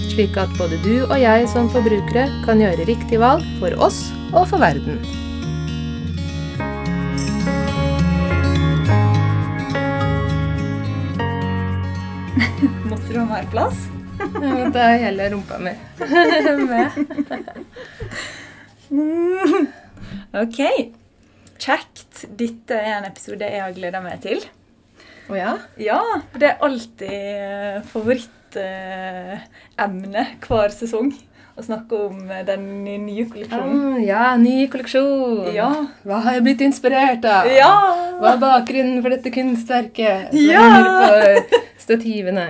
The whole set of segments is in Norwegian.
slik at både du og jeg som forbrukere kan gjøre riktig valg for oss og for verden. Måtte du ha mer plass? Ja, det er hele rumpa mi med. Ok. Kjekt. Dette er en episode jeg har gleda meg til. Å ja? Ja, det er alltid favorittemne hver sesong. Å snakke om den nye kolleksjonen. Ah, ja, ny kolleksjon. Ja. Hva har jeg blitt inspirert av? Ja! Hva er bakgrunnen for dette kunstverket som Ja! henger på stativene?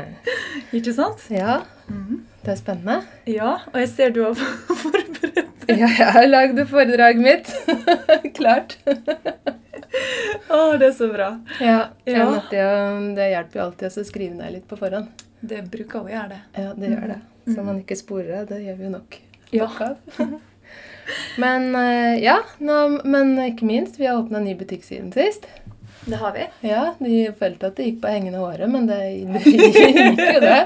Ikke sant? Ja, Mhm. det er spennende. Ja, og jeg ser du har forberedt Ja, jeg har lagd foredraget mitt. Klart. Å, det er så bra. Ja, Ja. jo, Det hjelper jo alltid å skrive ned litt på forhånd. Det bruker å gjøre det. Ja, det gjør det. Så man ikke sporer det. Det gjør vi jo nok. Ja. Men eh, ja, nå, men ikke minst, vi har åpna ny butikk siden sist. Det har vi. Ja, De følte at det gikk på hengende håret, men det, det gikk jo det.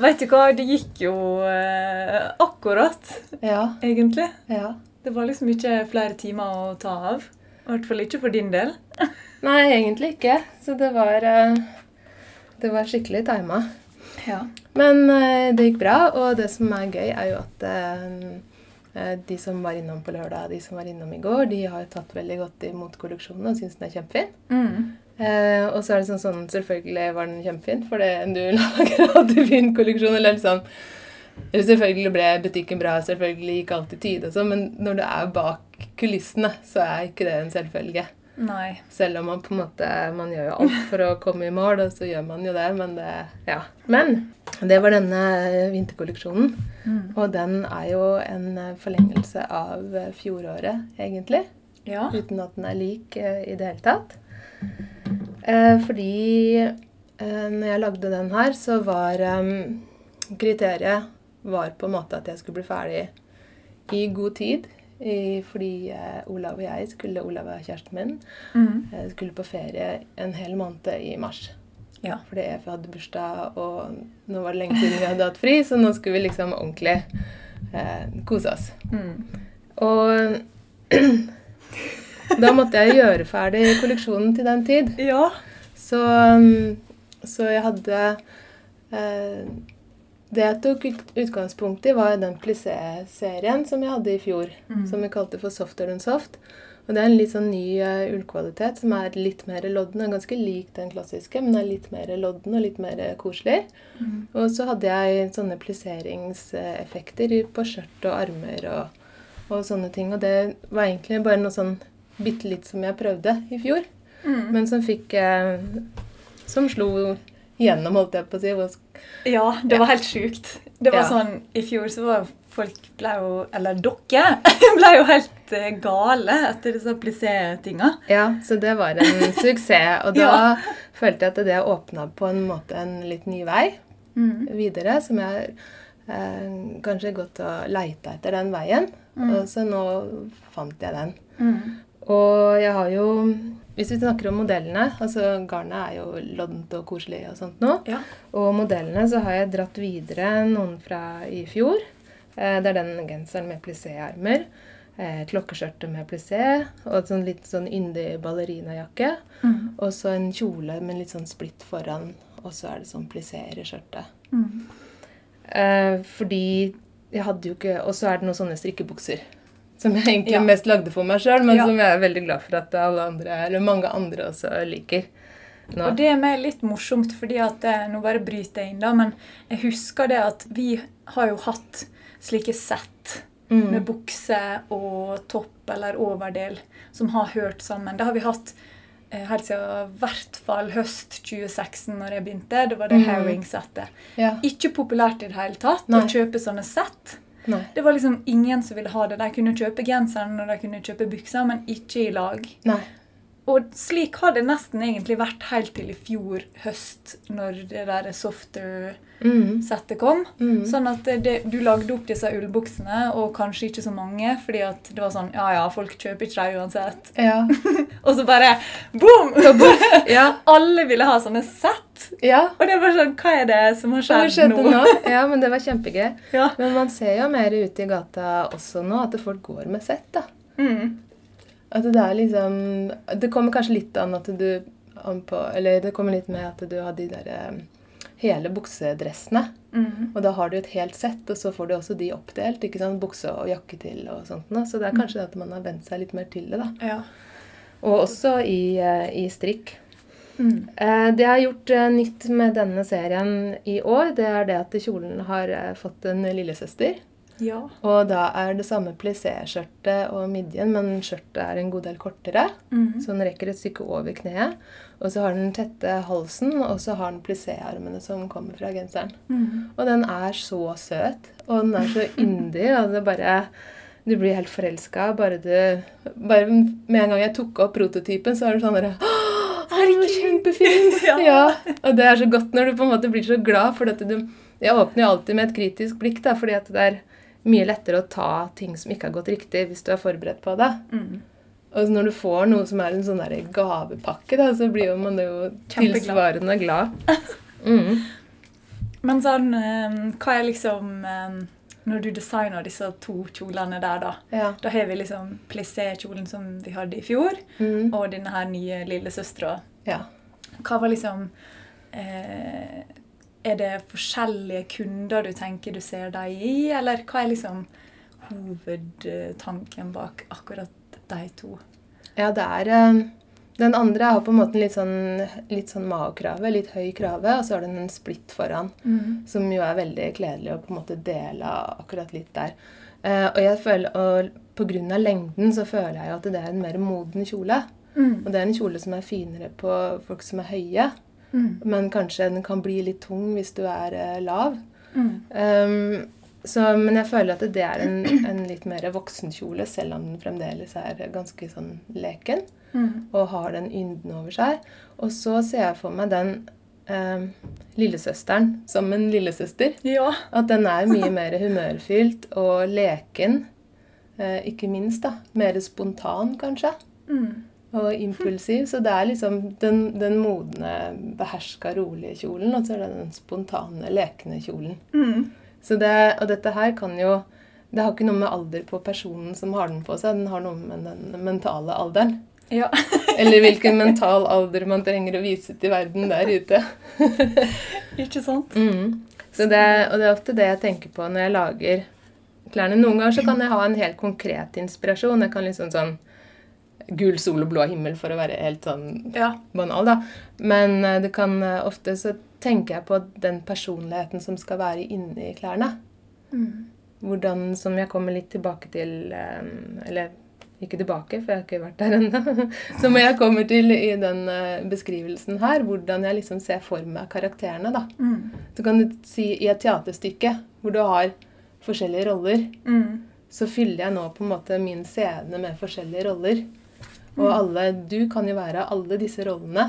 Vet du hva, det gikk jo eh, akkurat, Ja, egentlig. ja. Det var liksom ikke flere timer å ta av. I hvert fall ikke for din del. Nei, egentlig ikke. Så det var eh, Det var skikkelig tima. Ja. Men eh, det gikk bra, og det som er gøy, er jo at eh, de som var innom på lørdag, de som var innom i går, de har tatt veldig godt imot kolleksjonen og syns den er kjempefin. Mm. Eh, og så er det sånn, sånn selvfølgelig var den kjempefin, for det, du lager alltid fin kolleksjon. Eller sånn, Selvfølgelig ble butikken bra, selvfølgelig gikk alt i tide og sånn, men når du er bak kulissene, så er ikke det en selvfølge. Nei. Selv om man på en måte Man gjør jo alt for å komme i mål, og så gjør man jo det, men det Ja. Men det var denne vinterkolleksjonen. Mm. Og den er jo en forlengelse av fjoråret, egentlig. Ja. Uten at den er lik eh, i det hele tatt. Eh, fordi eh, når jeg lagde den her, så var eh, kriteriet var på en måte at jeg skulle bli ferdig i god tid. I, fordi eh, Olav og jeg skulle Olav er kjæresten min. Mm. eh, skulle på ferie en hel måned i mars. Ja. Fordi jeg hadde bursdag, og nå var det lenge siden vi hadde hatt fri, så nå skulle vi liksom ordentlig eh, kose oss. Mm. Og da måtte jeg gjøre ferdig kolleksjonen til den tid. Ja. Så, så jeg hadde eh, Det jeg tok utgangspunkt i, var den plissé-serien som jeg hadde i fjor. Mm. Som vi kalte for Softer than soft. Og det er en litt sånn ny uh, ullkvalitet som er litt mer lodden. Den er ganske lik den klassiske, men er litt mer lodden og litt mer koselig. Mm. Og så hadde jeg sånne plisseringseffekter på skjørt og armer og, og sånne ting. Og det var egentlig bare noe sånn bitte litt som jeg prøvde i fjor. Mm. Men som fikk uh, Som slo igjennom, holdt jeg på å si. Ja, det var helt sjukt. Det var Ja. sånn, I fjor så var folk ble jo Eller dere ble jo helt eh, gale etter disse plissé-tinga. Ja, så det var en suksess. Og da Ja. følte jeg at det åpna på en måte en litt ny vei Mm. videre, som jeg eh, kanskje gått og leita etter den veien. Mm. Og så nå fant jeg den. Mm. Og jeg har jo Hvis vi snakker om modellene altså Garnet er jo loddent og koselig og sånt nå. Ja. Og modellene så har jeg dratt videre noen fra i fjor. Eh, det er den genseren med plissé-ermer. Eh, klokkeskjørtet med plissé. Og et sånn litt sånn yndig ballerinajakke. Mm. Og så en kjole med litt sånn splitt foran. Og så er det sånn plisséer i skjørtet. Mm. Eh, fordi jeg hadde jo ikke Og så er det noen sånne strikkebukser. Som jeg egentlig Ja. mest lagde for meg sjøl, men Ja. som jeg er veldig glad for at andre, eller mange andre også liker. Nå. Og det er meg litt morsomt, fordi at eh, Nå bare bryter jeg inn, da, men jeg husker det at vi har jo hatt slike sett Mm. med bukse og topp eller overdel som har hørt sammen. Det har vi hatt eh, helt siden i hvert fall høst 2016, når jeg begynte. Det var det mm. herring-settet. Ja. Ikke populært i det hele tatt Nei. å kjøpe sånne sett. Nei. Det var liksom ingen som ville ha det. De kunne kjøpe genseren og de kunne kjøpe bukser, men ikke i lag. Nei. Og slik har det nesten egentlig vært helt til i fjor høst, når det der softer-settet Mm. kom. Mm. Sånn at det, du lagde opp disse ullbuksene, og kanskje ikke så mange, fordi at det var sånn Ja, ja, folk kjøper ikke dem uansett. Ja. Og så bare boom! ja. Alle ville ha sånne sett. ja. Og det bare sånn Hva er det som har skjedd, nå? nå? Ja, men det var kjempegøy. Ja. Men man ser jo mer ute i gata også nå at folk går med sett. da. Mm. At det er liksom Det kommer kanskje litt an at du an på, Eller det kommer litt med at du har de der eh, hele buksedressene. Mm. Og da har du et helt sett, og så får du også de oppdelt. ikke sant? Bukse og jakke til og sånt. nå. Så det er kanskje det at man har vent seg litt mer til det. da. Ja. Og også i, eh, i strikk. Mm. Eh, Det jeg har gjort nytt med denne serien i år, det er det at kjolen har fått en lillesøster. Ja. Og da er det samme plissé-skjørtet og midjen, men skjørtet er en god del kortere. Mm. Så den rekker et stykke over kneet. Og så har den tette halsen, og så har den plissé-armene som kommer fra genseren. Mm. Og den er så søt, og den er så yndig. og det bare... Du blir helt forelska. Bare, du- bare med en gang jeg tok opp prototypen, så er du sånn derre Herregud, kjempefin! Ja. ja. Og det er så godt når du på en måte blir så glad, for at du Jeg åpner jo alltid med et kritisk blikk, da, fordi at det er mye lettere å ta ting som ikke har gått riktig, hvis du er forberedt på det. Mm. Og når du får noe som er en sånn der gavepakke, da, så blir man jo tilsvarende glad. Mm. Men sånn eh, Hva er liksom eh, Når du designer disse to kjolene der, da Ja. Da har vi liksom plissé-kjolen som vi hadde i fjor, Mm. og denne her nye lillesøstera. ja. Hva var liksom eh, Er det forskjellige kunder du tenker du ser deg i, eller hva er liksom hovedtanken bak akkurat de to? Ja, det er eh, Den andre har på en måte litt sånn, litt sånn Mao-krave, litt høy krave, og så har den en splitt foran, som jo er veldig kledelig å på en måte dele akkurat litt der. Eh, og jeg føler, og av lengden så føler jeg jo at det er en mer moden kjole. Mm. Og det er en kjole som er finere på folk som er høye, Mm. men kanskje den kan bli litt tung hvis du er eh, lav. Mm. Um, så, men jeg føler at det er en, en litt mer voksenkjole, selv om den fremdeles er ganske sånn leken Mm. og har den ynden over seg. Og så ser jeg for meg den um, lillesøsteren som en lillesøster. Ja. At den er mye mer humørfylt og leken. Eh, ikke minst, da. Mer spontan, kanskje. Mm. Og impulsiv. Så det er liksom den, den modne, beherska, rolige kjolen, og så er det den spontane, lekne kjolen. Mm. Så det, og dette her kan jo Det har ikke noe med alder på personen som har den på seg, den har noe med den mentale alderen. Ja. Eller hvilken mental alder man trenger å vise til verden der ute. Ikke sant? Mm. Så det, og det er ofte det jeg tenker på når jeg lager klærne. Noen ganger så kan jeg ha en helt konkret inspirasjon. Jeg kan liksom sånn Gul sol og blå himmel, for å være helt sånn Ja. banal, da. Men eh, det kan eh, ofte så tenker jeg på den personligheten som skal være inni klærne. Mm. Hvordan, som jeg kommer litt tilbake til eh, Eller ikke tilbake, for jeg har ikke vært der ennå. Som jeg kommer til i den beskrivelsen her. Hvordan jeg liksom ser for meg karakterene. da. Mm. Så kan du si i et teaterstykke hvor du har forskjellige roller, Mm. så fyller jeg nå på en måte min scene med forskjellige roller. Og alle, du kan jo være alle disse rollene,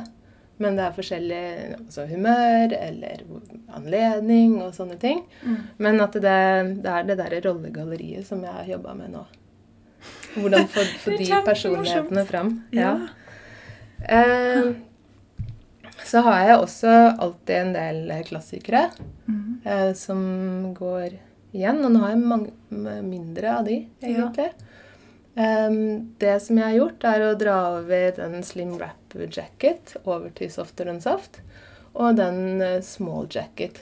men det er forskjellig altså humør eller anledning og sånne ting. Mm. Men at det, det er det der rollegalleriet som jeg har jobba med nå. Hvordan få få de personlighetene fram. Ja. Eh, så har jeg også alltid en del klassikere Mm. eh, som går igjen. Og nå har jeg mange, mindre av de, egentlig. Em, det som jeg har gjort, er å dra over den slim wrap jacket over til softer and soft. Og den eh, small jacket.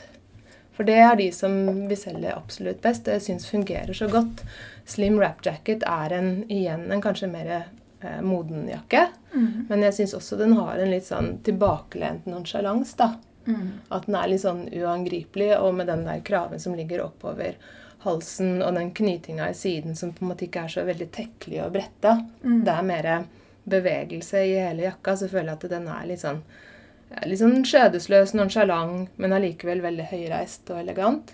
For det er de som vi selger absolutt best, og jeg syns fungerer så godt. Slim wrap jacket er en, igjen en kanskje mer eh, moden jakke. Mm. Men jeg syns også den har en litt sånn tilbakelent nonsjalans, da. Mm. At den er litt sånn uangripelig, og med den der kraven som ligger oppover halsen, og den knytinga i siden som på en måte ikke er så veldig tekkelig og bretta. Mm. Det er mer bevegelse i hele jakka, så føler jeg at den er litt sånn litt sånn skjødesløs, nonsjalant, men allikevel veldig høyreist og elegant.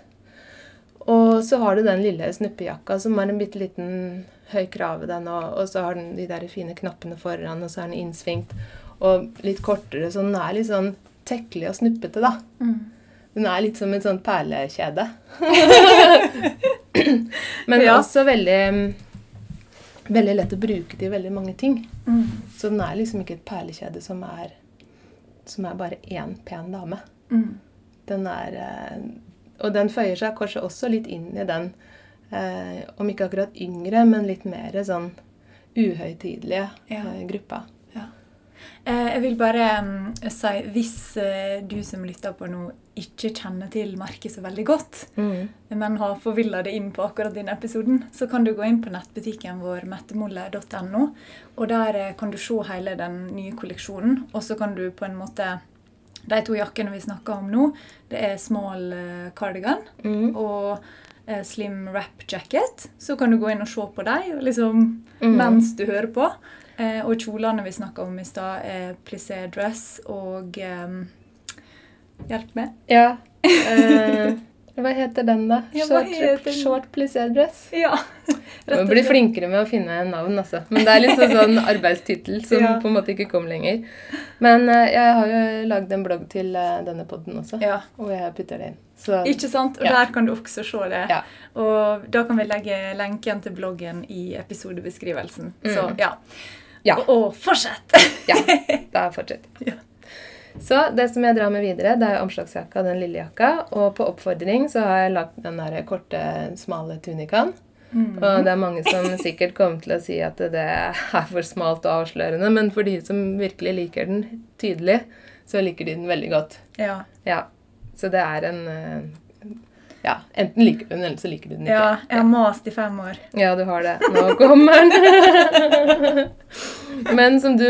Og så har du den lille snuppejakka som er en bitte liten høy krave, den, og, og så har den de der fine knappene foran, og så er den innsvingt og litt kortere, så den er litt sånn tekkelig og snuppete, da. Mm. Den er litt som et sånt perlekjede. Men Ja. også veldig, veldig lett å bruke til veldig mange ting. Mm. Så den er liksom ikke et perlekjede som er, som er bare én pen dame. Mm. Den er eh, Og den føyer seg kanskje også litt inn i den, eh, om ikke akkurat yngre, men litt mer sånn uhøytidelige Ja. eh, gruppa. Eh, jeg vil bare mm, si, hvis eh, du som lytter på nå ikke kjenner til merket så veldig godt, men har forvilla det inn på akkurat denne episoden, så kan du gå inn på nettbutikken vår mettemolle.no, og der eh, kan du se hele den nye kolleksjonen, og så kan du på en måte De to jakkene vi snakker om nå, det er small cardigan Mm. og eh, slim wrap jacket. Så kan du gå inn og se på dem liksom, Mm. mens du hører på. Eh, og kjolene vi snakka om i stad, er plissé dress og eh, Hjelp meg. Ja. Eh, hva heter den, da? Ja, short, den? short plissé dress. Ja. Du må bli flinkere med å finne navn, altså. Men det er litt sånn, sånn arbeidstittel som Ja. på en måte ikke kom lenger. Men eh, jeg har jo lagd en blogg til eh, denne podden også, Ja. og jeg putter det inn. Så Ikke sant? Og Ja. der kan du også se det. Ja. Og da kan vi legge lenken til bloggen i episodebeskrivelsen. Så Mm. ja. Ja. Og, og fortsett! ja, da fortsett. Ja. Så det som jeg drar med videre, det er omslagsjakka, den lille jakka. Og på oppfordring så har jeg lagd den der korte, smale tunikaen. Mm. Og det er mange som sikkert kommer til å si at det er for smalt og avslørende, men for de som virkelig liker den tydelig, så liker de den veldig godt. Ja. Ja, Så det er en eh, Ja, enten liker du den, eller så liker du den ikke. ja. Jeg har mast i fem år. Ja, du har det. Nå kommer den. Men som du,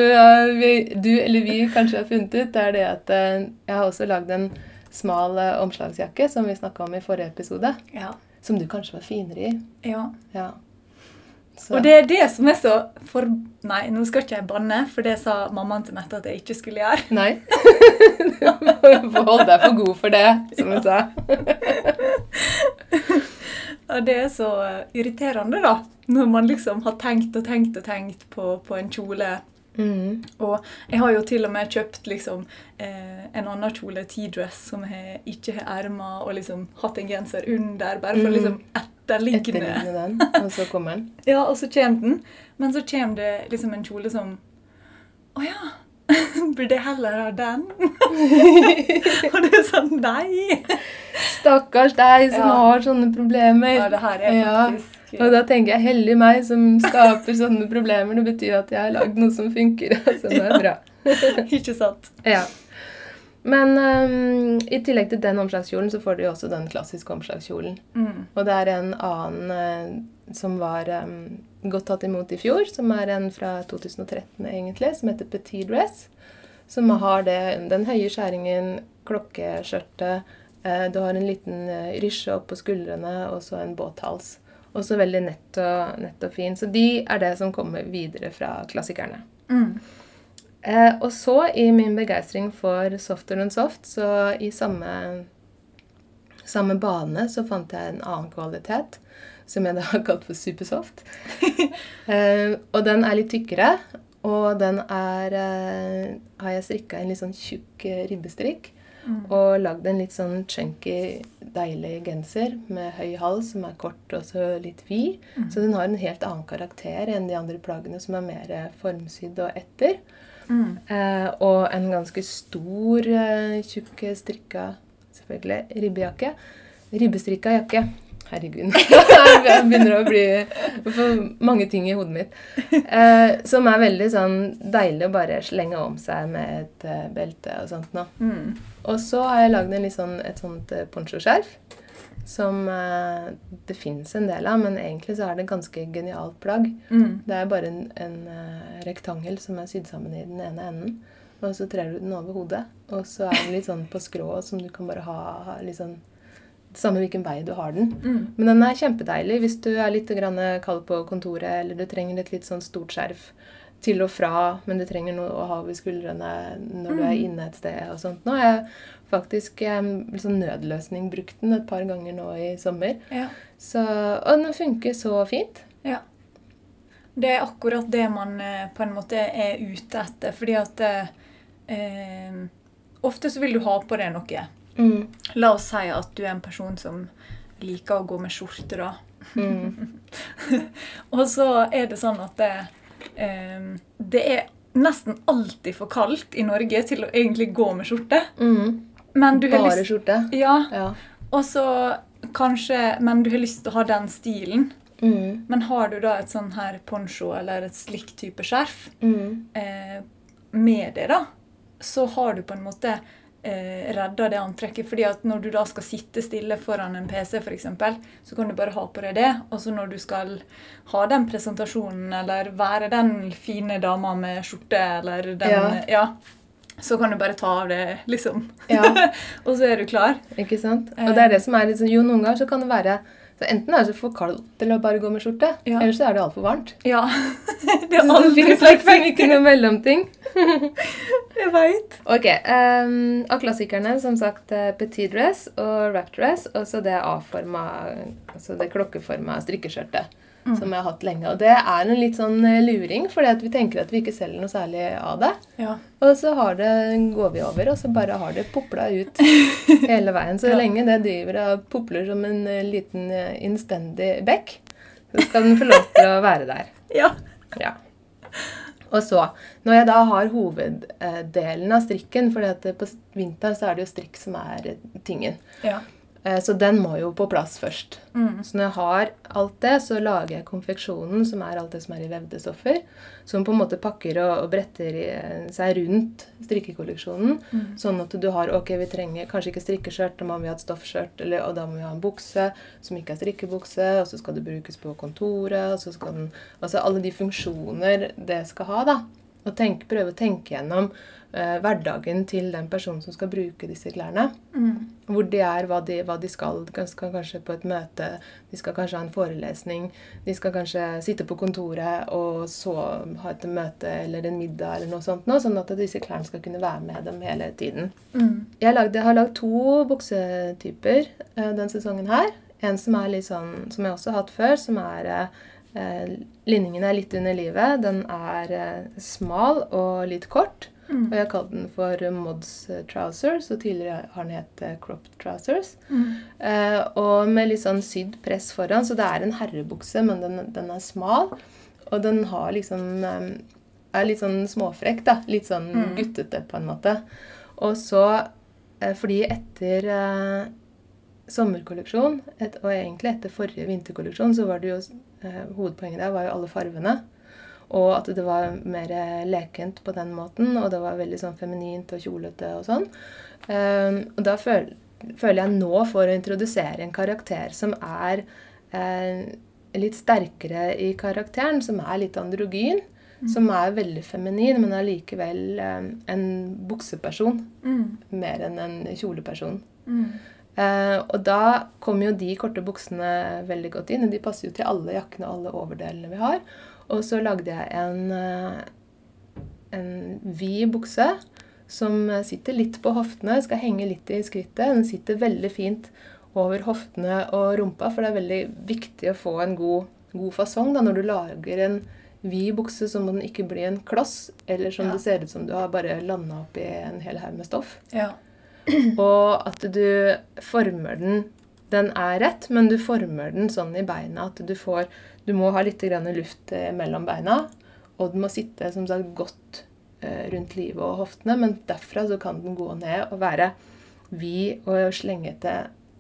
du eller vi kanskje har funnet ut, er det at eh, jeg har også lagd en smal eh, omslagsjakke, som vi snakka om i forrige episode, Ja. som du kanskje var finere i. ja. Ja. Så- Og det er det som er så for... Nei, nå skal ikke jeg banne, for det sa mammaen til Mette at jeg ikke skulle gjøre. Nei. Du får holde deg for god for det, som hun sa. Og det er så irriterende, da. Når man liksom har tenkt og tenkt og tenkt på, på en kjole. Mm. Og jeg har jo til og med kjøpt liksom eh, en annen kjole, T-dress, som jeg ikke har ermer, og liksom hatt en genser under, bare for Mm. liksom. Etterligne den, og så kommer den. Ja, og så kommer den. Men så kommer det liksom en kjole som Å ja! Burde jeg heller ha den? og det er sånn Nei! Stakkars deg som Ja. har sånne problemer. Ja, det her er Ja. faktisk Og da tenker jeg heldig meg som skaper sånne problemer. Det betyr at jeg har lagd noe som funker. Altså, det er bra. Ikke sant? Ja. Men um, i tillegg til den omslagskjolen, så får du jo også den klassiske omslagskjolen. Mm. Og det er en annen uh, som var um, godt tatt imot i fjor, som er en fra 2013 egentlig, som heter Petit Dress. Som har det, den høye skjæringen, klokkeskjørtet, uh, du har en liten uh, rysje opp på skuldrene og så en båthals. Også veldig nett og, nett og fin. Så de er det som kommer videre fra klassikerne. Mm. Eh, og så, i min begeistring for Softer than Soft, så i samme, samme bane så fant jeg en annen kvalitet, som jeg da har kalt for Supersoft. eh, og den er litt tykkere, og den er eh, Har jeg strikka en litt sånn tjukk eh, ribbestrikk. Mm. Og lagd en litt sånn chunky, deilig genser med høy hals, som er kort og så litt vid. Mm. Så den har en helt annen karakter enn de andre plaggene som er mer formsydd og etter. Mm. Eh, og en ganske stor, eh, tjukk strikka selvfølgelig, ribbejakke. Ribbestrikka jakke. Herregud. Jeg begynner å bli for mange ting i hodet mitt. Eh, som er veldig sånn deilig å bare slenge om seg med et eh, belte og sånt nå. Mm. Og så har jeg lagd sånn, et sånt eh, ponchoskjerf. Som eh, det fins en del av, men egentlig så er det et ganske genialt plagg. Mm. Det er bare en, en eh, rektangel som er sydd sammen i den ene enden. Og så trer du den over hodet. Og så er den litt sånn på skrå, som du kan bare ha, litt sånn Samme hvilken vei du har den. Mm. Men den er kjempedeilig hvis du er litt grann kald på kontoret, eller du trenger et litt sånn stort skjerf til og fra, men du trenger noe å ha ved skuldrene når du er inne et sted. og sånt. Nå har jeg faktisk en liksom nødløsning brukt den et par ganger nå i sommer. Ja. Så, og den funker så fint. ja. Det er akkurat det man eh, på en måte er ute etter. Fordi at eh, eh, Ofte så vil du ha på deg noe. Mm. La oss si at du er en person som liker å gå med skjorte, da. Mm. Og så er det sånn at det, eh, det er nesten alltid for kaldt i Norge til å egentlig gå med skjorte. Mm. Men du har Bare lyst skjorte. Ja, Ja. og så kanskje Men du har lyst til å ha den stilen. Mm. Men har du da et sånn her poncho eller et slikt type skjerf Mm. eh, med det, da, så har du på en måte eh, redda det antrekket. fordi at når du da skal sitte stille foran en PC, eksempel, så kan du bare ha på deg det. Og så når du skal ha den presentasjonen, eller være den fine dama med skjorte, eller den Ja. ja så kan du bare ta av det, liksom. Ja. og så er du klar. Ikke sant? Og det er det som er sånn, Jo, noen ganger så kan det være så Enten er det for kaldt å bare gå med skjorte, Ja. eller så er det altfor varmt. Ja. det er Så det aldri finnes liksom ikke noe mellomting. Jeg veit. Ok, Um, Av klassikerne som sagt eh, petit dress og wrap dress, og så det A-forma, altså det klokkeforma strikkeskjørtet. Som jeg har hatt lenge. Og det er en litt sånn eh, luring, fordi vi tenker at vi ikke selger noe særlig av det. Ja. Og så har det, går vi over, og så bare har det popla ut hele veien. Så Ja. lenge det driver og popler som en eh, liten eh, innstendig bekk, så skal den få lov til å være der. ja. Ja. Og så, når jeg da har hoveddelen av strikken, for på vinteren så er det jo strikk som er tingen, ja. Eh, så den må jo på plass først. Mm. Så når jeg har alt det, så lager jeg konfeksjonen, som er alt det som er i vevde stoffer, som på en måte pakker og, og bretter i, seg rundt strikkekolleksjonen. Mm. Sånn at du har ok, vi trenger kanskje ikke strikkeskjørt, da må vi ha et stoffskjørt, eller, og da må vi ha en bukse som ikke er strikkebukse, og så skal det brukes på kontoret, og så skal den Altså alle de funksjoner det skal ha, da. Og tenk, prøve å tenke gjennom eh, hverdagen til den personen som skal bruke disse klærne. Mm. Hvor de er, hva de, hva de skal. De skal kanskje på et møte, de skal kanskje ha en forelesning. De skal kanskje sitte på kontoret og så ha et møte eller en middag eller noe sånt. Nå, sånn at disse klærne skal kunne være med dem hele tiden. Mm. Jeg lagde, har lagd to buksetyper eh, den sesongen her. En som er litt sånn, som jeg også har hatt før, som er eh, Linningen er litt under livet. Den er eh, smal og litt kort. Mm. Og jeg har kalt den for Mods trousers, og tidligere har den hett Crop trousers. Mm. Eh, og med litt sånn sydd press foran, så det er en herrebukse, men den, den er smal. Og den har liksom eh, er litt sånn småfrekk, da. Litt sånn Mm. guttete, på en måte. Og så, eh, fordi etter eh, sommerkolleksjon, et, og egentlig etter forrige vinterkolleksjon, så var det jo eh, Hovedpoenget der var jo alle farvene. Og at det var mer lekent på den måten, og det var veldig sånn feminint og kjolete og sånn. Eh, og da føl, føler jeg nå for å introdusere en karakter som er eh, litt sterkere i karakteren, som er litt androgyn. Som er veldig feminin, men allikevel eh, en bukseperson Mm. mer enn en kjoleperson. Mm. Eh, og da kommer jo de korte buksene veldig godt inn. og De passer jo til alle jakkene og alle overdelene vi har. Og så lagde jeg en, eh, en vid bukse som sitter litt på hoftene. Skal henge litt i skrittet. Den sitter veldig fint over hoftene og rumpa, for det er veldig viktig å få en god, god fasong da, når du lager en vid bukse, så må den ikke bli en kloss, eller som Ja. det ser ut som du har bare landa oppi en hel haug med stoff. Ja. Og at du former den Den er rett, men du former den sånn i beina at du får Du må ha litt grann luft eh, mellom beina, og den må sitte som sagt godt eh, rundt livet og hoftene, men derfra så kan den gå ned og være vid og slengete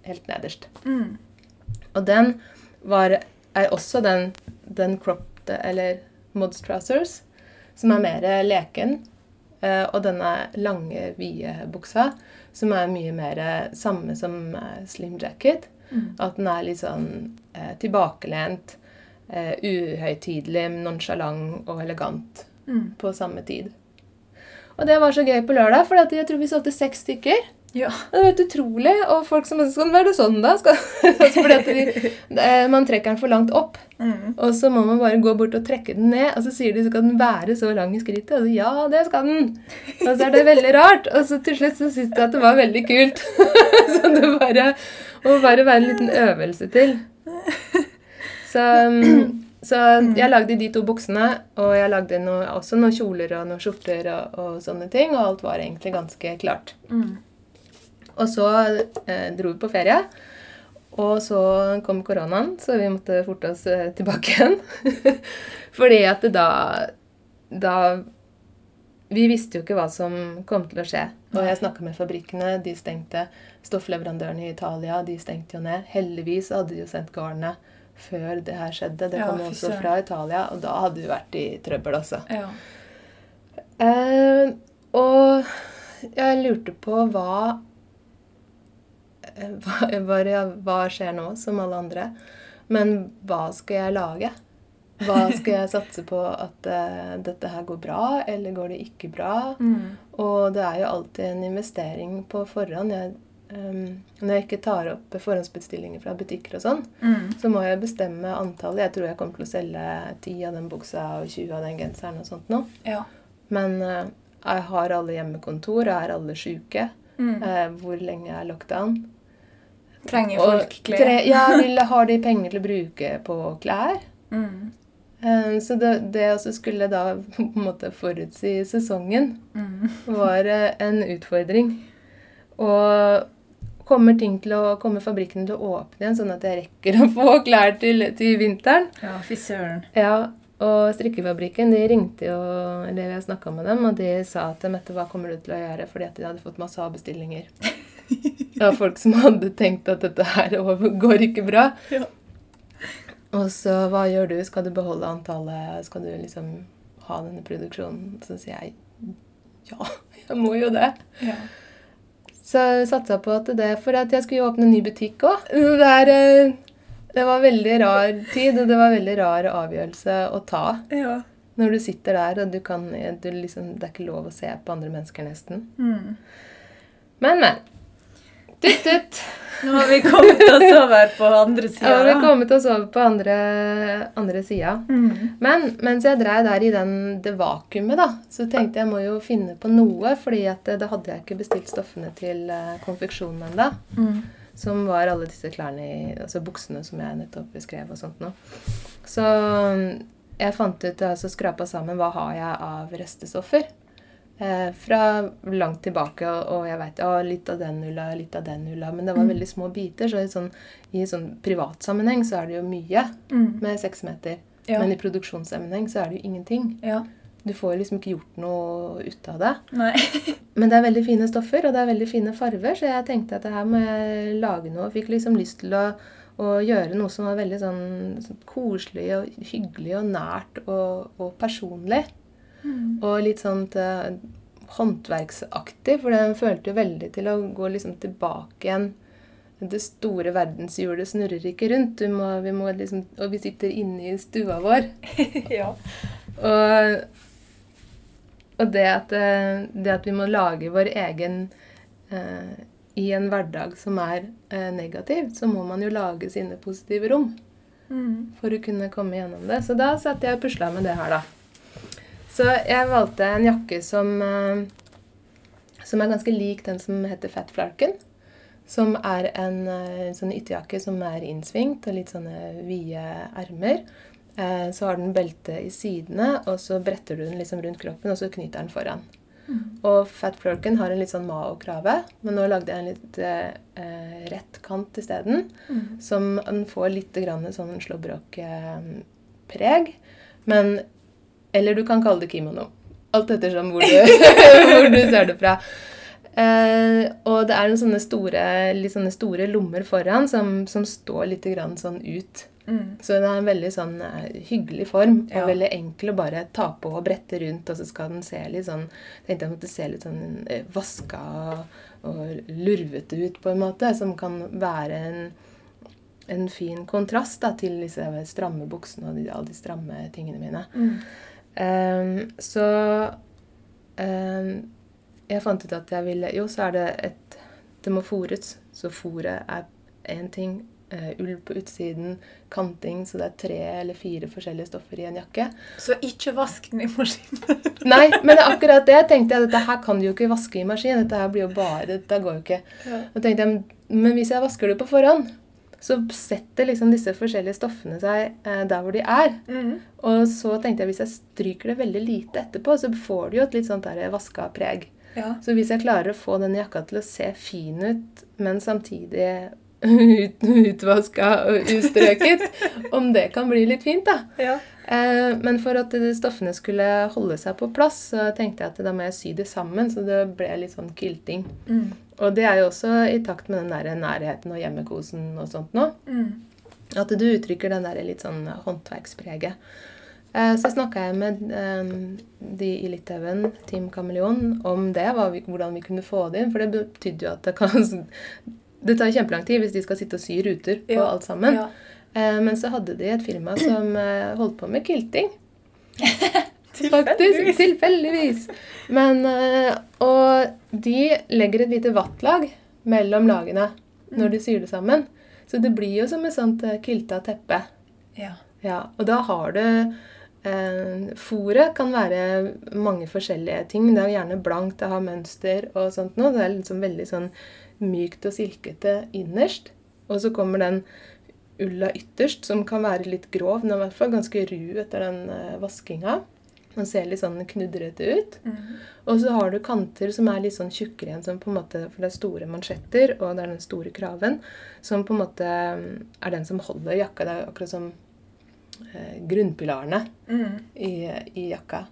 helt nederst. Mm. Og den var, er også den, den cropped, eller mods trousers, som er mer leken. eh, Og denne lange, vide buksa, som er mye mer samme som slim jacket. Mm. At den er litt sånn eh, tilbakelent, eh, uhøytidelig, nonsjalant og elegant Mm. på samme tid. Og det var så gøy på lørdag, for jeg tror vi solgte seks stykker. Ja. Det var helt utrolig. Og folk som Skal den være sånn, da? Skal, altså de, eh, man trekker den for langt opp. Mm. Og så må man bare gå bort og trekke den ned. Og så sier de skal den være så lang i skrittet. Og så ja, det skal den. Og så er det veldig rart. Og så til slutt så syns jeg at det var veldig kult. så det bare må bare være en liten øvelse til. Så, mm, så jeg lagde de to buksene, og jeg lagde noe, også noen kjoler og noen skjorter og, og sånne ting. Og alt var egentlig ganske klart. Mm. Og så eh, dro vi på ferie. Og så kom koronaen, så vi måtte forte oss eh, tilbake igjen. Fordi at det da Da Vi visste jo ikke hva som kom til å skje. Og jeg snakka med fabrikkene. De stengte. Stoffleverandørene i Italia de stengte jo ned. Heldigvis hadde de jo sendt garnet før det her skjedde. Det Ja, kom også fra Italia, og da hadde vi vært i trøbbel, også. Ja. Uh, og jeg lurte på hva eh, hva, hva, hva skjer nå, som alle andre? Men hva skal jeg lage? Hva skal jeg satse på at uh, dette her går bra, eller går det ikke bra? Mm. Og det er jo alltid en investering på forhånd. Jeg, ehm, når jeg ikke tar opp forhåndsbestillinger fra butikker og sånn, Mm. så må jeg bestemme antallet. Jeg tror jeg kommer til å selge 10 av den buksa og 20 av den genseren og sånt nå. Ja. Men uh, jeg har alle hjemmekontor, jeg er alle sjuke. Mm. Uh, hvor lenge er lockdown? Trenger folk klær? tre, ja, vil, har de penger til å bruke på klær? Mm. Uh, så det, det å skulle da på en måte forutsi sesongen, Mm. var uh, en utfordring. Og kommer, til å, kommer fabrikkene til å åpne igjen, sånn at jeg rekker å få klær til, til vinteren? Ja, fy søren. Ja, og strikkefabrikken de ringte jo, eller jeg snakka med dem, og de sa at Mette, hva kommer du til å gjøre? Fordi at de hadde fått masse avbestillinger. Det var folk som hadde tenkt at dette her går ikke bra. Ja. Og så hva gjør du? Skal du beholde antallet? Skal du liksom ha denne produksjonen? Så sier jeg ja, jeg må jo det. Ja. Så satsa på at det For at jeg skulle jo åpne en ny butikk òg. Det, eh, det var veldig rar tid, og det var veldig rar avgjørelse å ta. ja. Når du sitter der, og du kan du liksom, Det er ikke lov å se på andre mennesker, nesten. Mm. Men, men. Tutt, tutt. Nå har vi kommet oss over på andre Ja, sida. vi har kommet oss over på andre, andre sida. Mm. Men mens jeg drev der i den, det vakuumet, da, så tenkte jeg må jo finne på noe, fordi at eh, da hadde jeg ikke bestilt stoffene til eh, konfeksjonen ennå. Mm. Som var alle disse klærne i Altså buksene som jeg nettopp beskrev og sånt noe. Så mm, jeg fant ut, altså skrapa sammen, hva har jeg av restestoffer. Eh, fra langt tilbake, og, jeg ja, litt av den ulla, litt av den ulla. Men det var Mm. veldig små biter, så i sånn, i sånn privatsammenheng så er det jo mye Mm. med seks meter. Ja. Men i produksjonssammenheng så er det jo ingenting. ja. Du får liksom ikke gjort noe ut av det. Men det er veldig fine stoffer, og det er veldig fine farver, så jeg tenkte at det her må jeg lage noe. Fikk liksom lyst til å, å gjøre noe som var veldig sånn, sånn koselig og hyggelig og nært og, og personlig. Mm. Og litt sånn til, håndverksaktig, for den følte jo veldig til å gå liksom tilbake igjen. Det store verdenshjulet snurrer ikke rundt, du må, vi må liksom, og vi sitter inne i stua vår. ja. Og, og det, at, eh, det at vi må lage vår egen eh, I en hverdag som er eh, negativ, så må man jo lage sine positive rom Mm. for å kunne komme gjennom det. Så da satt jeg og pusla med det her, da. Så jeg valgte en jakke som, eh, som er ganske lik den som heter Fat Flarken. Som er en eh, sånn ytterjakke som er innsvingt og litt sånne vide ermer. Eh, Så har den belte i sidene, og så bretter du den liksom rundt kroppen, og så knyter den foran. Og Fat Florken har en litt sånn Mao-krave, men nå lagde jeg en litt eh, rett kant isteden. Mm. Som den får litt grann sånn slåbrok-preg. Men Eller du kan kalle det kimono. Alt ettersom hvor du, hvor du ser det fra. Eh, og det er noen sånne store, litt sånne store lommer foran som, som står litt sånn ut. Mm. Så det er en veldig sånn eh, hyggelig form, og Ja. veldig enkel å bare ta på og brette rundt, og så skal den se litt sånn tenkte jeg måtte se litt sånn eh, vaska og, og lurvete ut, på en måte, som kan være en, en fin kontrast da, til disse stramme buksene og de, alle de stramme tingene mine. Mm. Ehm, så um, jeg fant ut at jeg ville Jo, så er det et det må fôres. Så fôret er én ting. Uh, ull på utsiden, kanting, så det er tre eller fire forskjellige stoffer i en jakke. Så ikke vask den i maskinen? Nei, men akkurat det tenkte jeg. Dette her kan du jo ikke vaske i maskin. Dette her blir jo bare, dette går jo ikke. Ja. Og tenkte jeg, Men hvis jeg vasker det på forhånd, så setter liksom disse forskjellige stoffene seg eh, der hvor de er. Mm. Og så tenkte jeg hvis jeg stryker det veldig lite etterpå, så får du jo et litt sånt der vaska preg. Ja. Så hvis jeg klarer å få denne jakka til å se fin ut, men samtidig ut, utvaska og ustrøket, om det kan bli litt fint, da. Ja. Eh, men for at stoffene skulle holde seg på plass, så tenkte jeg at da må jeg sy det sammen, så det ble litt sånn kylting. Mm. Og det er jo også i takt med den der nærheten og hjemmekosen og sånt nå. Mm. At du uttrykker den der litt sånn håndverkspreget. Eh, Så snakka jeg med eh, de i Litauen, Team Kameleon, om det. Hvordan vi kunne få det inn. For det betydde jo at det kan Det tar kjempelang tid hvis de skal sitte og sy ruter på Ja. alt sammen. Ja. Eh, Men så hadde de et firma som eh, holdt på med kylting. Faktisk. Tilfeldigvis. Men, eh, og de legger et lite vattlag mellom lagene når de syr det sammen. Så det blir jo som et sånt kilta teppe. Ja. Ja, og da har du eh, Fôret kan være mange forskjellige ting. Det er gjerne blankt, det har mønster og sånt noe. Det er liksom veldig sånn mykt og silkete innerst. Og så kommer den ulla ytterst, som kan være litt grov. Er i hvert fall ganske ru etter den eh, vaskinga. Den ser litt sånn knudrete ut. Mm. Og så har du kanter som er litt sånn tjukkere igjen, som på en måte, for det er store mansjetter, og det er den store kraven, som på en måte mm, er den som holder jakka. Det er akkurat som eh, grunnpilarene Mm. i, i jakka.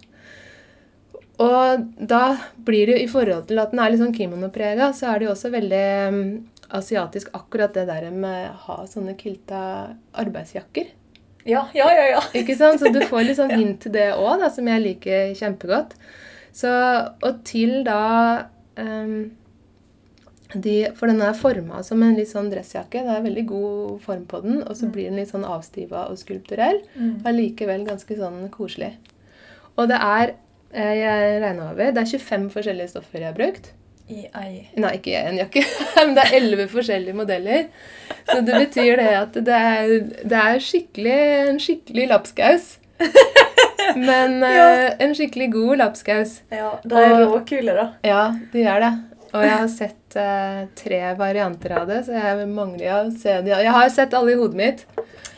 Og da blir det jo i forhold til at den er litt sånn kimono-prega, så er det jo også veldig mm, asiatisk akkurat det der med å ha sånne kilta arbeidsjakker. Ja, ja, ja. ja. Ikke sant? Så du får litt sånn hint til det òg, som jeg liker kjempegodt. Så, og til da um, de, For den er forma som en litt sånn dressjakke. Det er veldig god form på den. Og så blir den litt sånn avstiva og skulpturell. Mm. Og allikevel ganske sånn koselig. Og det er eh, jeg regna over, det er 25 forskjellige stoffer jeg har brukt. I ei. Nei, ikke i en jakke, men det er elleve forskjellige modeller. Så det betyr det at det er, det er skikkelig, en skikkelig lapskaus. Men eh, Ja. en skikkelig god lapskaus. Ja, de er råkule, da. Ja, de gjør det. Og jeg har sett eh, tre varianter av det, så jeg mangler å se de. Jeg har sett alle i hodet mitt,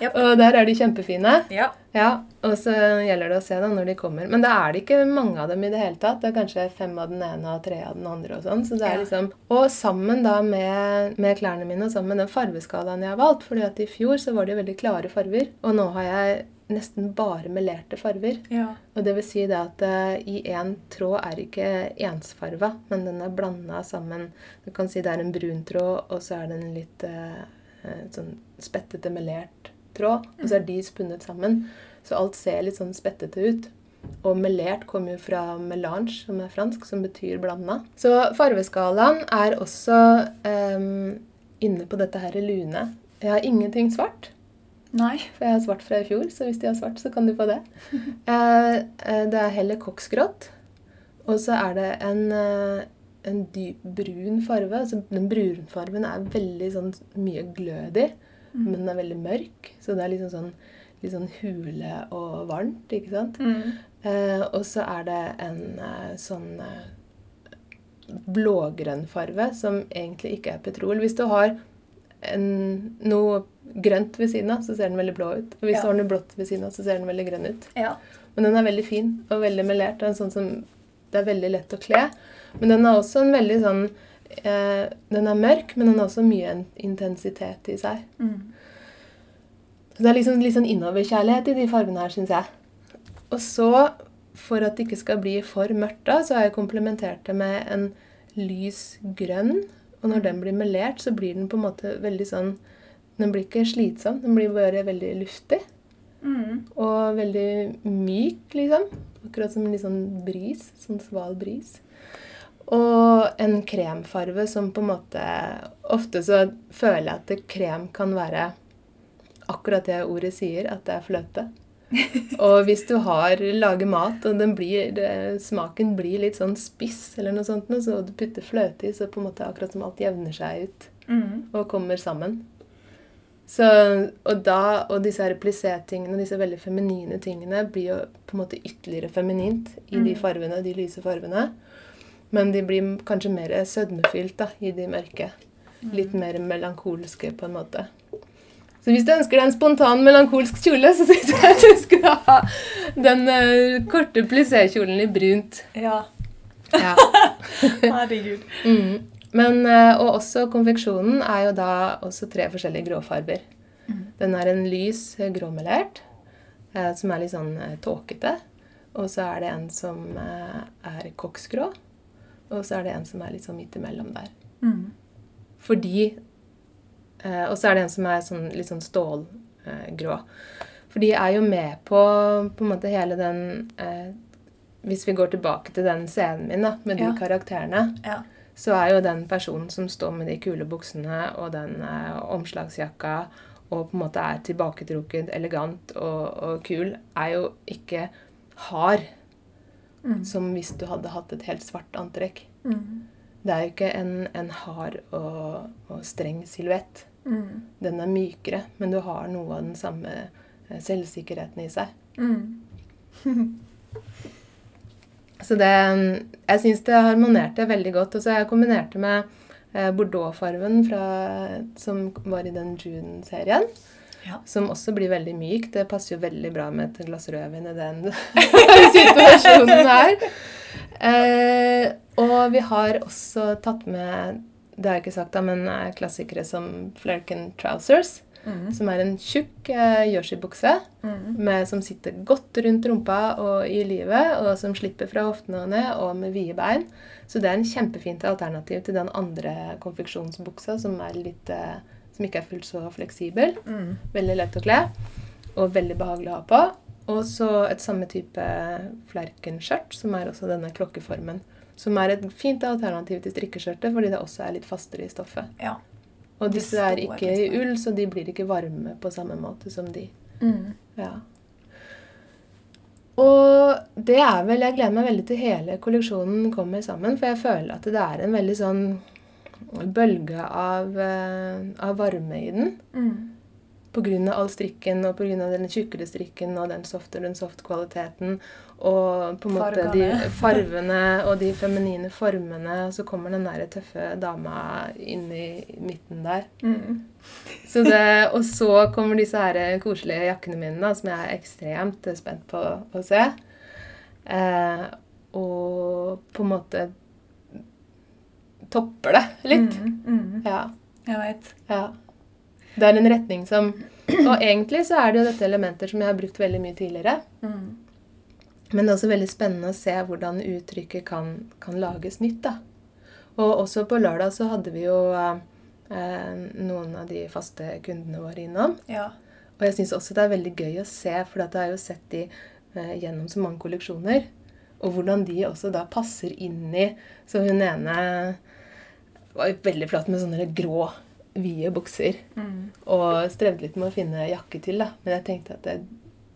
yep. og der er de kjempefine. Ja. Ja, Og så gjelder det å se dem når de kommer. Men da er det ikke mange av dem i det hele tatt. Det er kanskje fem av den ene og tre av den andre. Og sånn. Så det er liksom... Og sammen da med, med klærne mine og sammen med den farveskalaen jeg har valgt. fordi at i fjor så var det veldig klare farver. Og nå har jeg nesten bare melerte farver. Ja. Og det vil si det at uh, i én tråd er ikke ensfarva, men den er blanda sammen. Du kan si det er en brun tråd, og så er det en litt eh, sånn spettete melert tråd. Og så er de spunnet sammen. Så alt ser litt sånn spettete ut. Og melert kommer jo fra melange, som er fransk, som betyr blanda. Så farveskalaen er også um, inne på dette her lune. Jeg har ingenting svart. Nei. For jeg har svart fra i fjor, så hvis de har svart, så kan du få det. Eh, eh, det er heller koksgrått. Og så er det en, eh, en dyp brun farve. Altså, den brunfargen er veldig sånn mye glød i, men den er veldig mørk. Så det er liksom sånn, litt sånn hule og varmt, ikke sant? Mm. Eh, og så er det en sånn blågrønn farve, som egentlig ikke er petrol. Hvis du har en, noe grønt ved siden av, så ser den veldig blå ut. Og hvis Ja. du har noe blått ved siden av, så ser den veldig grønn ut. Ja. Men den er veldig fin og veldig melert. og en sånn som Det er veldig lett å kle. Men den er også en veldig sånn eh, Den er mørk, men den har også mye intensitet i seg. Mm. Så det er liksom litt sånn innoverkjærlighet i de fargene her, syns jeg. Og så, for at det ikke skal bli for mørkt, da, så har jeg komplementert det med en lys grønn. Og når den blir melert, så blir den på en måte veldig sånn Den blir ikke slitsom, den blir bare veldig luftig. Mm. Og veldig myk, liksom. Akkurat som en litt sånn bris. Sånn sval bris. Og en kremfarve som på en måte Ofte så føler jeg at krem kan være akkurat det ordet sier, at det er fløte. Og hvis du har lager mat, og den blir, smaken blir litt sånn spiss, eller noe sånt, så du putter fløte i, så på en måte akkurat som alt jevner seg ut Mm. og kommer sammen. Så, og da, og disse her plissé-tingene, disse veldig feminine tingene, blir jo på en måte ytterligere feminint i de Mm. farvene, de lyse farvene. Men de blir kanskje mer sødmefylt da, i de mørke. Litt Mm. mer melankolske, på en måte. Så hvis du ønsker deg en spontan melankolsk kjole, så syns jeg at du skal ha den uh, korte plissé-kjolen i brunt. Ja. Ja. Herregud. Mm. Men, eh, og også konfeksjonen er jo da også tre forskjellige gråfarber. Mm. Den er en lys eh, gråmelert, eh, som er litt sånn tåkete. Og så er det en som er koksgrå. Og så er det en som er litt sånn midt imellom der. Mm. Fordi eh, Og så er det en som er sånn, litt sånn stålgrå. For de er jo med på på en måte hele den eh, Hvis vi går tilbake til den scenen min da, med de Ja. karakterene, Ja. Så er jo den personen som står med de kule buksene og den eh, omslagsjakka og på en måte er tilbaketrukket, elegant og, og kul, er jo ikke hard Mm. som hvis du hadde hatt et helt svart antrekk. Mm. Det er jo ikke en, en hard og, og streng silhuett. Mm. Den er mykere, men du har noe av den samme eh, selvsikkerheten i seg. Mm. Så det Jeg syns det harmonerte veldig godt. Og så jeg kombinerte med eh, bordeauxfarven som var i den June-serien. Ja. Som også blir veldig myk. Det passer jo veldig bra med et glass rødvin i den situasjonen her. Eh, og vi har også tatt med det har jeg ikke sagt da, men eh, klassikere som Flerken Trousers. Mm. Som er en tjukk eh, jersey-bukse Mm. som sitter godt rundt rumpa og i livet, og som slipper fra hoftene og ned, og med vide bein. Så det er en kjempefint alternativ til den andre konfeksjonsbuksa, som, litt, eh, som ikke er fullt så fleksibel. Mm. Veldig lett å kle, og veldig behagelig å ha på. Og så et samme type flerkenskjørt, som er også denne klokkeformen. Som er et fint alternativ til strikkeskjørtet, fordi det også er litt fastere i stoffet. Ja. Og disse er ikke i ull, så de blir ikke varme på samme måte som de. Mm. Ja. Og det er vel Jeg gleder meg veldig til hele kolleksjonen kommer sammen, for jeg føler at det er en veldig sånn bølge av, eh, av varme i den. Mm. Av all strikken og av den tjukkere strikken og den soft den soft-kvaliteten. Og på en måte de Fargene. farvene og de feminine formene. Og så kommer den der tøffe dama inn i midten der. Mm. Så det, og så kommer disse her koselige jakkene mine, da, som jeg er ekstremt spent på å se. Eh, og på en måte topper det litt. Mm. Mm. Ja. Jeg veit. ja. Det er en retning som Og egentlig så er det jo dette elementer som jeg har brukt veldig mye tidligere. Mm. Men det er også veldig spennende å se hvordan uttrykket kan, kan lages nytt. da. Og også på lørdag så hadde vi jo eh, noen av de faste kundene våre innom. Ja. Og jeg syns også det er veldig gøy å se, for jeg har jo sett de eh, gjennom så mange kolleksjoner. Og hvordan de også da passer inn i Så hun ene var jo veldig flott med sånne grå, vide bukser. Mm. Og strevde litt med å finne jakke til, da. Men jeg tenkte at det,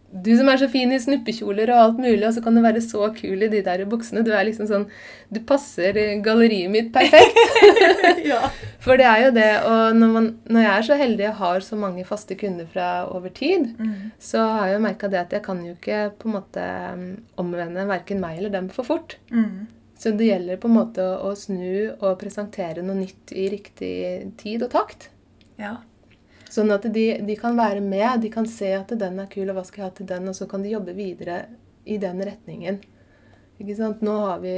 du som er så fin i snuppekjoler og alt mulig, og så kan du være så kul i de der buksene. Du er liksom sånn Du passer galleriet mitt perfekt. ja. For det er jo det, og når, man, når jeg er så heldig og har så mange faste kunder fra over tid, Mm. så har jeg jo merka det at jeg kan jo ikke på en måte omvende verken meg eller dem for fort. Mm. Så det gjelder på en måte å, snu og presentere noe nytt i riktig tid og takt. Ja. Sånn at de, de kan være med, de kan se at den er kul, og hva skal jeg ha til den, og så kan de jobbe videre i den retningen. Ikke sant? Nå har vi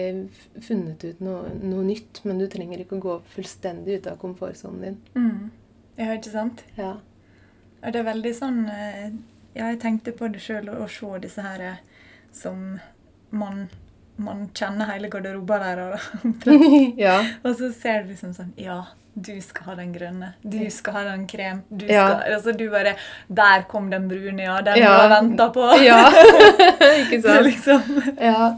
funnet ut noe, noe nytt, men du trenger ikke å gå fullstendig ut av komfortsonen din. Mm. Ja, ikke sant? Ja. Og det er veldig sånn eh, Ja, jeg tenkte på det sjøl å se disse her eh, som man, man kjenner hele garderoben deres. ja. Og så ser du liksom sånn Ja, du skal ha den grønne. Du skal ha den krem. Du Ja. skal Altså du bare Der kom den brune, ja. Den Ja. du har venta på. ja. ikke Så sant? liksom Ja.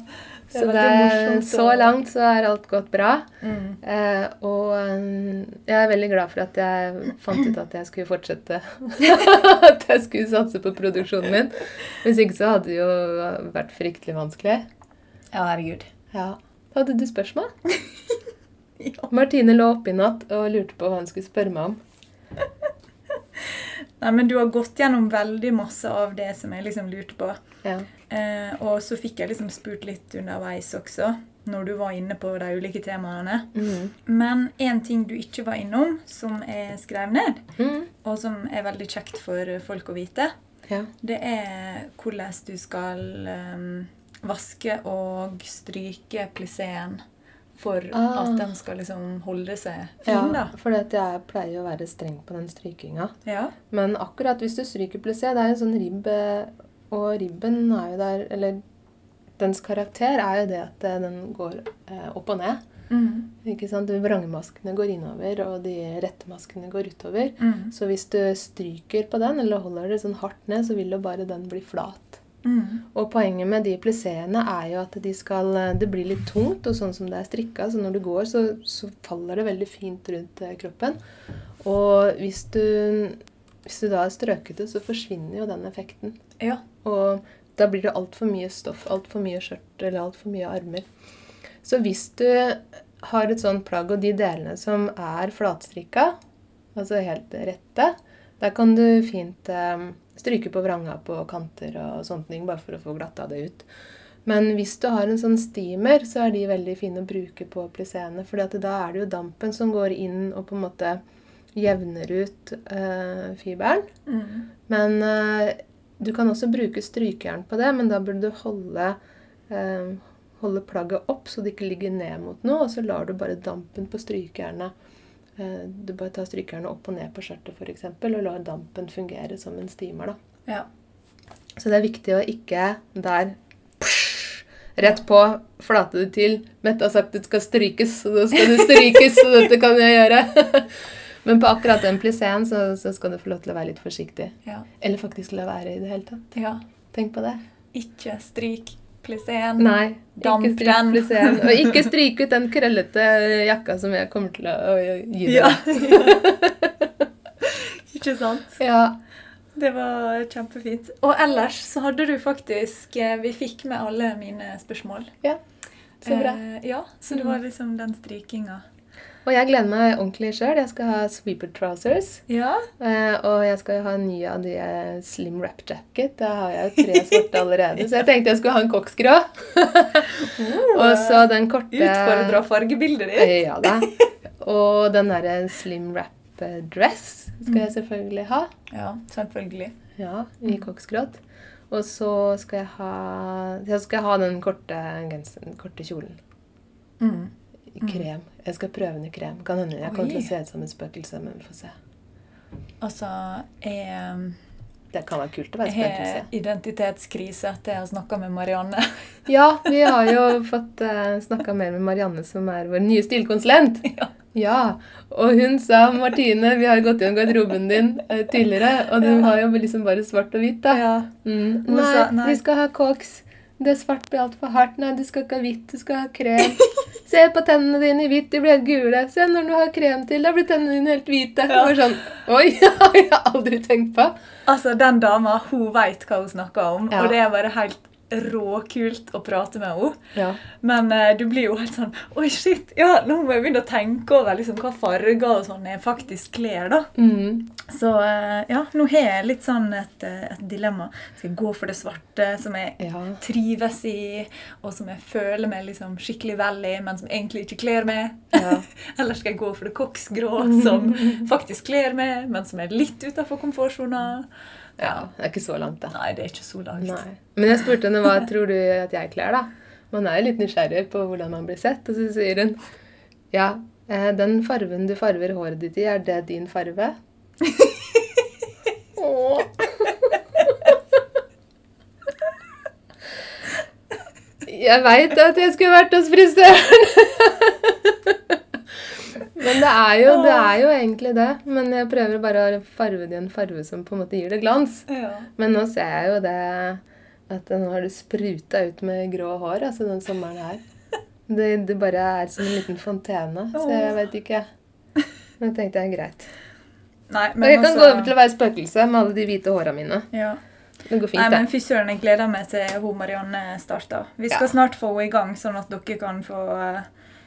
Så, det, er, så langt så er alt gått bra. Mm. Eh, og eh, jeg er veldig glad for at jeg fant ut at jeg skulle fortsette. at jeg skulle satse på produksjonen min. Hvis ikke så hadde det jo vært fryktelig vanskelig. Ja, herregud. Ja. Hadde du spørsmål? Ja. Martine lå oppe i natt og lurte på hva hun skulle spørre meg om. Nei, men du har gått gjennom veldig masse av det som jeg liksom lurte på. Ja. Eh, og så fikk jeg liksom spurt litt underveis også, når du var inne på de ulike temaene. Mm. Men én ting du ikke var innom, som jeg skrev ned, mm. og som er veldig kjekt for folk å vite, ja. det er hvordan du skal eh, vaske og stryke plisseen for Ah. at den skal liksom holde seg fin, ja for jeg pleier å være streng på den strykinga. Ja. Men akkurat hvis du stryker plissé, det er en sånn ribb, og ribben er jo der Eller dens karakter er jo det at eh, den går eh, opp og ned. Mm. Ikke sant? Vrangmaskene går innover, og de rette maskene går utover. Mm. Så hvis du stryker på den, eller holder det sånn hardt ned, så vil jo bare den bli flat. Mm. Og poenget med de plisseene er jo at de skal eh, Det blir litt tungt, og sånn som det er strikka, så når du går, så, så faller det veldig fint rundt eh, kroppen. Og hvis du, hvis du da har strøket det, så forsvinner jo den effekten. Ja. Og da blir det altfor mye stoff, altfor mye skjørt eller altfor mye armer. Så hvis du har et sånt plagg, og de delene som er flatstrikka, altså helt rette, da kan du fint eh, stryke på vranga på kanter og sånne ting, bare for å få glatta det ut. Men hvis du har en sånn steamer, så er de veldig fine å bruke på plisseene. For da er det jo dampen som går inn og på en måte jevner ut øh, fiberen. Mm. Men øh, du kan også bruke strykejern på det, men da burde du holde, øh, holde plagget opp så det ikke ligger ned mot noe, og så lar du bare dampen på strykejernet Du bare tar strykerne opp og ned på skjørtet f.eks., og lar dampen fungere som en steamer. da. ja. Så det er viktig å ikke der psh, Rett på, flate det til. Mette har sagt at det skal strykes, så da skal det strykes, så dette kan jeg gjøre. Men på akkurat den plisseen så, så skal du få lov til å være litt forsiktig. Ja. Eller faktisk la være i det hele tatt. ja. Tenk på det. Ikke stryk plisseen. Nei, Damp ikke stryk den. Og ikke stryk ut den krøllete jakka som jeg kommer til å gi deg. Ja. Ikke sant? Ja. Det var kjempefint. Og ellers så hadde du faktisk eh, Vi fikk med alle mine spørsmål. ja. Så bra. Mm. Eh, ja, så det var liksom den strykinga. Og jeg gleder meg ordentlig sjøl. Jeg skal ha sweeper trousers. Ja. Eh, og jeg skal ha en ny av de eh, slim wrap jacket. Da har jeg jo tre svarte allerede. Så jeg tenkte jeg skulle ha en koksgrå. og så den korte Utfordra fargebildet ditt. Ja da. Og den derre slim wrap eh, dress skal jeg selvfølgelig ha. Ja, selvfølgelig. Ja, i koksgråt. Og så skal jeg ha Jeg skal ha den korte, korte kjolen. Mm. I krem. Jeg skal prøve den i krem. Kan hende jeg kommer til å se ut som et spøkelse, men vi får se. Altså, jeg, Det kan være kult å være jeg har spøkelse. identitetskrise etter jeg har snakka med Marianne. Ja, vi har jo fått uh, snakka mer med Marianne, som er vår nye stilkonsulent. Ja. Ja, og hun sa Martine, vi har gått gjennom garderoben din eh, tidligere, og du Ja. har jo liksom bare svart og hvitt, da. Ja. Mm. Nei, nei. vi skal ha koks. Det svart blir altfor hardt. Nei, du skal ikke ha hvitt, du skal ha krem. Se på tennene dine i hvitt, de blir helt gule. Se når du har krem til, da blir tennene dine helt hvite. Ja. var sånn, Oi, det har jeg aldri tenkt på. Altså, Den dama hun veit hva hun snakker om, Ja. og det er bare helt råkult å prate med henne. Ja. Men eh, du blir jo helt sånn Oi, shit! Ja, nå må jeg begynne å tenke over liksom, hva farger og sånn jeg faktisk kler. da. Mm. Så eh, ja, nå har jeg litt sånn et, eh, et dilemma. Skal jeg gå for det svarte, som jeg ja. trives i, og som jeg føler meg liksom skikkelig vel i, men som egentlig ikke kler meg? Ja. Eller skal jeg gå for det koksgrå, som faktisk kler meg, men som er litt utafor komfortsona? Ja. Det er ikke så langt, da. Nei, det er ikke så langt. Nei. Men jeg spurte henne hva tror du at jeg kler, da. Man er jo litt nysgjerrig på hvordan man blir sett. Og så sier hun ja, eh, den fargen du farver håret ditt i, er det din farve? Åh. Jeg veit at jeg skulle vært hos frisøren. Men det er, jo, det er jo egentlig det. Men jeg prøver bare å farge det i en farge som på en måte gir det glans. Ja. Men nå ser jeg jo det at nå har det spruta ut med grå hår altså den sommeren her. Det, det bare er som en liten fontene, så jeg vet ikke. Nå tenkte jeg greit. Nei, Og jeg kan gå over til å være spøkelse med alle de hvite håra mine. ja. Det går fint, Nei, men fy søren, jeg gleder meg til hun Marianne starter. Vi skal Ja. snart få henne i gang, sånn at dere kan få eh,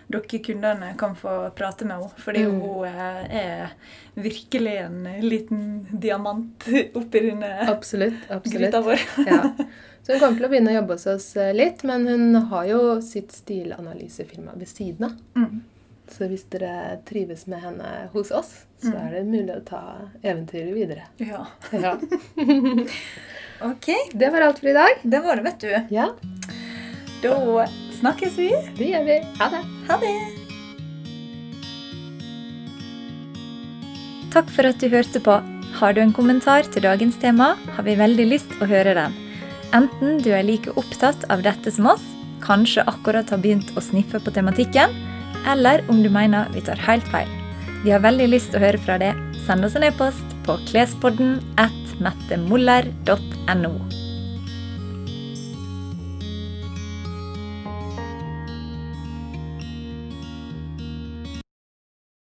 dere kundene kan få prate med henne. Fordi Mm. hun er virkelig en liten diamant oppi denne Absolutt. absolutt. gryta vår. Ja. Så hun kommer til å begynne å jobbe hos oss eh, litt, men hun har jo sitt stilanalysefirma ved siden av. Mm. Så hvis dere trives med henne hos oss, så Mm. er det mulig å ta eventyret videre. Ja. Ja. OK, Det var alt for i dag. det var det, vet du. Ja, Da snakkes vi. det gjør vi. Ha det. Ha det. Takk for at du hørte på. Har du en kommentar til dagens tema, har vi veldig lyst å høre den. Enten du er like opptatt av dette som oss, kanskje akkurat har begynt å sniffe på tematikken, eller om du mener vi tar helt feil. Vi har veldig lyst til å høre fra deg. Send oss en e-post på klespodden at mettemoller.no.